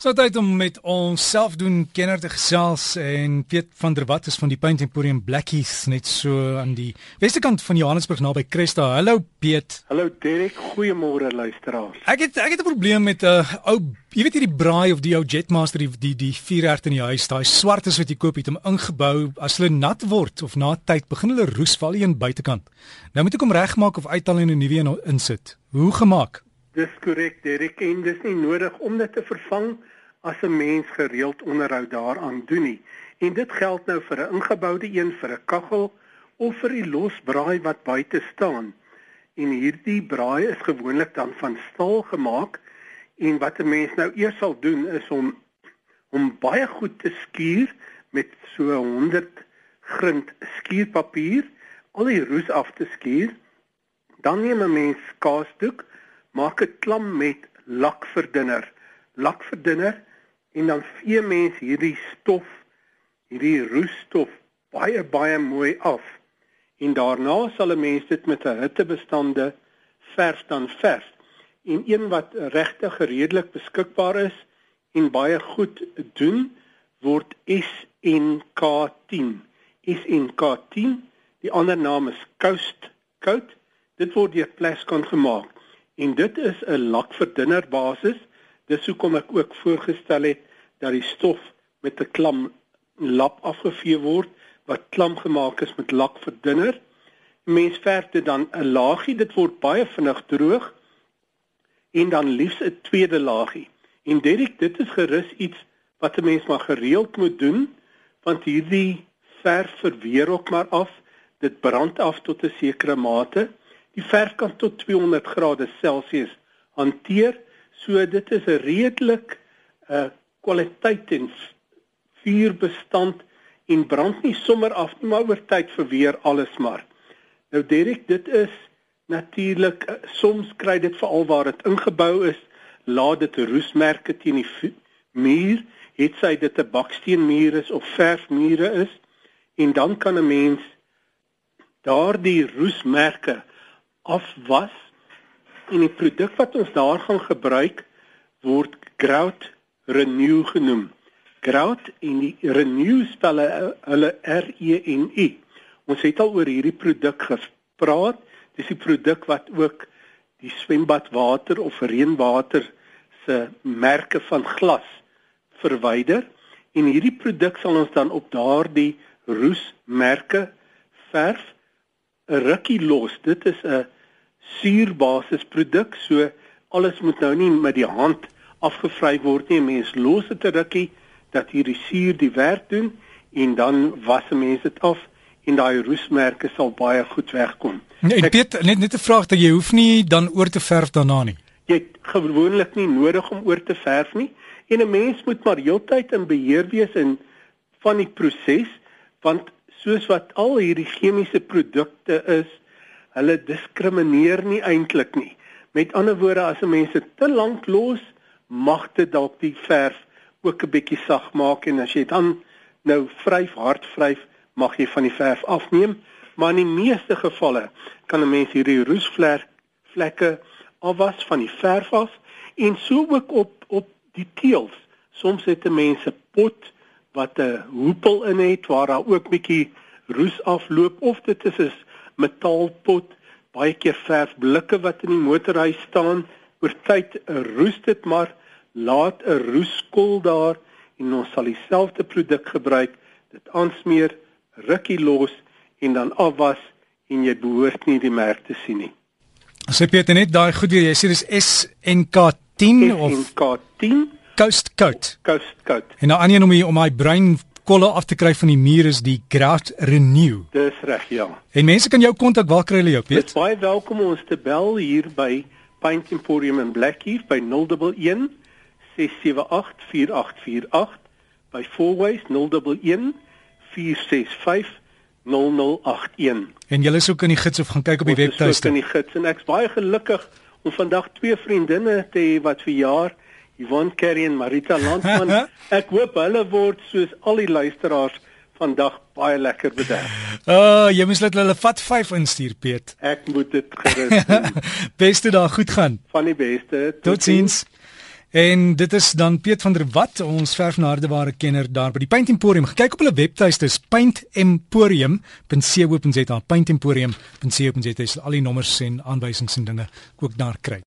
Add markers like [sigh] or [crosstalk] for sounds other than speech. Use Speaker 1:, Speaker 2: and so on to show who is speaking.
Speaker 1: So tyd om met ons selfdoen kenner te gesels en Piet van der Walt is van die Paint Emporium Blackies net so aan die westerkant van Johannesburg naby Cresta. Hallo Piet.
Speaker 2: Hallo Derek, goeiemôre luisteraars.
Speaker 1: Ek het ek het 'n probleem met 'n uh, ou jy weet hierdie braai of die ou Jetmaster die die die vuurhert in die huis, daai swartes wat jy koop het om ingebou as hulle nat word of na tyd begin hulle roes val hier aan buitekant. Nou moet ek hom regmaak of uithaal en 'n nuwe een insit. Hoe gemaak?
Speaker 2: Dis korrek, Derek, en dis nie nodig om dit te vervang as 'n mens gereeld onderhoud daaraan doen nie. En dit geld nou vir 'n ingeboude een vir 'n kaggel of vir die losbraai wat buite staan. En hierdie braai is gewoonlik dan van staal gemaak en wat 'n mens nou eers sal doen is om om baie goed te skuur met so 100 grind skuurpapier, al die roes af te skuur. Dan neem 'n mens kaasdoek maak 'n klam met lakverdunner. Lakverdunner en dan vee mens hierdie stof, hierdie roesstof baie baie mooi af. En daarna sal 'n mens dit met 'n hittebestande verf dan verf. En een wat regtig redelik beskikbaar is en baie goed doen word SNK10. SNK10, die ander naam is Coast Coat. Dit word deur Plascon gemaak en dit is 'n lakverdunner basis. Dis hoekom ek ook voorgestel het dat die stof met 'n klam lap afgevee word wat klam gemaak is met lakverdunner. Mens verf dit dan 'n laagie, dit word baie vinnig droog en dan liefs 'n tweede laagie. En Derek, dit is gerus iets wat 'n mens maar gereeld moet doen want hierdie verf verweer ook maar af. Dit brand af tot 'n sekere mate. Die verf kan tot 200 grade Celsius hanteer, so dit is 'n redelik uh, kwaliteit en vuurbestand en brand nie sommer af nie, maar oor tyd verweer alles maar. Nou Derek, dit is natuurlik uh, soms kry dit veral waar dit ingebou is, laat dit roesmerke teen die muur, het sy dit 'n baksteenmuur is of verfmure is en dan kan 'n mens daardie roesmerke afwas en die produk wat ons daar gaan gebruik word Grout Renew genoem. Grout en die Renew spel hulle R E N U. Ons het al oor hierdie produk gepraat. Dis die produk wat ook die swembadwater of reënwater se merke van glas verwyder en hierdie produk sal ons dan op daardie roesmerke verf 'n rukkie los. Dit is 'n suurbasis produk, so alles moet nou nie met die hand afgevry word nie. Mens los dit 'n rukkie dat hierdie suur die werk doen en dan was 'n mens dit af en daai roesmerke sal baie goed wegkom.
Speaker 1: Nee, ek weet net net 'n vraag dat jy hoef nie dan oor te verf daarna nie.
Speaker 2: Jy het gewoonlik nie nodig om oor te verf nie en 'n mens moet maar heeltyd in beheer wees in van die proses want soos wat al hierdie chemiese produkte is, hulle diskrimineer nie eintlik nie. Met ander woorde, as 'n mens dit te lank los, mag dit dalk die verf ook 'n bietjie sag maak en as jy dan nou vryf, hard vryf, mag jy van die verf afneem, maar in die meeste gevalle kan 'n mens hierdie roesvlek vlekke afwas van die verf af en so ook op op die teëls. Soms het 'n mens 'n pot wat 'n hoepel in het waar daar ook bietjie roes afloop of dit is 'n metaalpot, baie keer verfblikke wat in die motorhuis staan, oor tyd roes dit maar, laat 'n roeskol daar en ons sal dieselfde produk gebruik, dit aansmeer, rukkie los en dan afwas en jy behoort nie die merk te sien nie.
Speaker 1: Sê Pieter net daai goed weer, jy sê dis SNK10 of
Speaker 2: SNK10
Speaker 1: Coast Coat.
Speaker 2: Coast Coat.
Speaker 1: En nou aan een om om my bruin kolle af te kry van die muur is die Graft Renew.
Speaker 2: Dis reg, ja.
Speaker 1: En mense kan jou kontak waar kry hulle jou, Piet?
Speaker 2: Dis baie welkom om ons te bel hier by Paint Emporium in Blackheath by 011 678 4848 by Fourways 011 465 0081.
Speaker 1: En julle is ook in die gids of gaan kyk op die webtuiste.
Speaker 2: Ons is in die gids en ek's baie gelukkig om vandag twee vriendinne te hê wat vir jaar Yvonne Kerry en Marita Landman. [laughs] Ek hoop hulle word soos al die luisteraars vandag baie lekker bederf.
Speaker 1: O, oh, jy moet net hulle vat 5 instuur, Piet.
Speaker 2: Ek moet dit gerus doen. [laughs]
Speaker 1: beste dag, goed gaan.
Speaker 2: Van die beste.
Speaker 1: Totsiens. Tot En dit is dan Piet van der Walt, ons verfnaardeware kenner daar by die Paint Emporium. Kyk op hulle webtuiste, dis paintemporium.co.za, paintemporium.co.za. Al die nommers en aanwysings en dinge ook daar kry.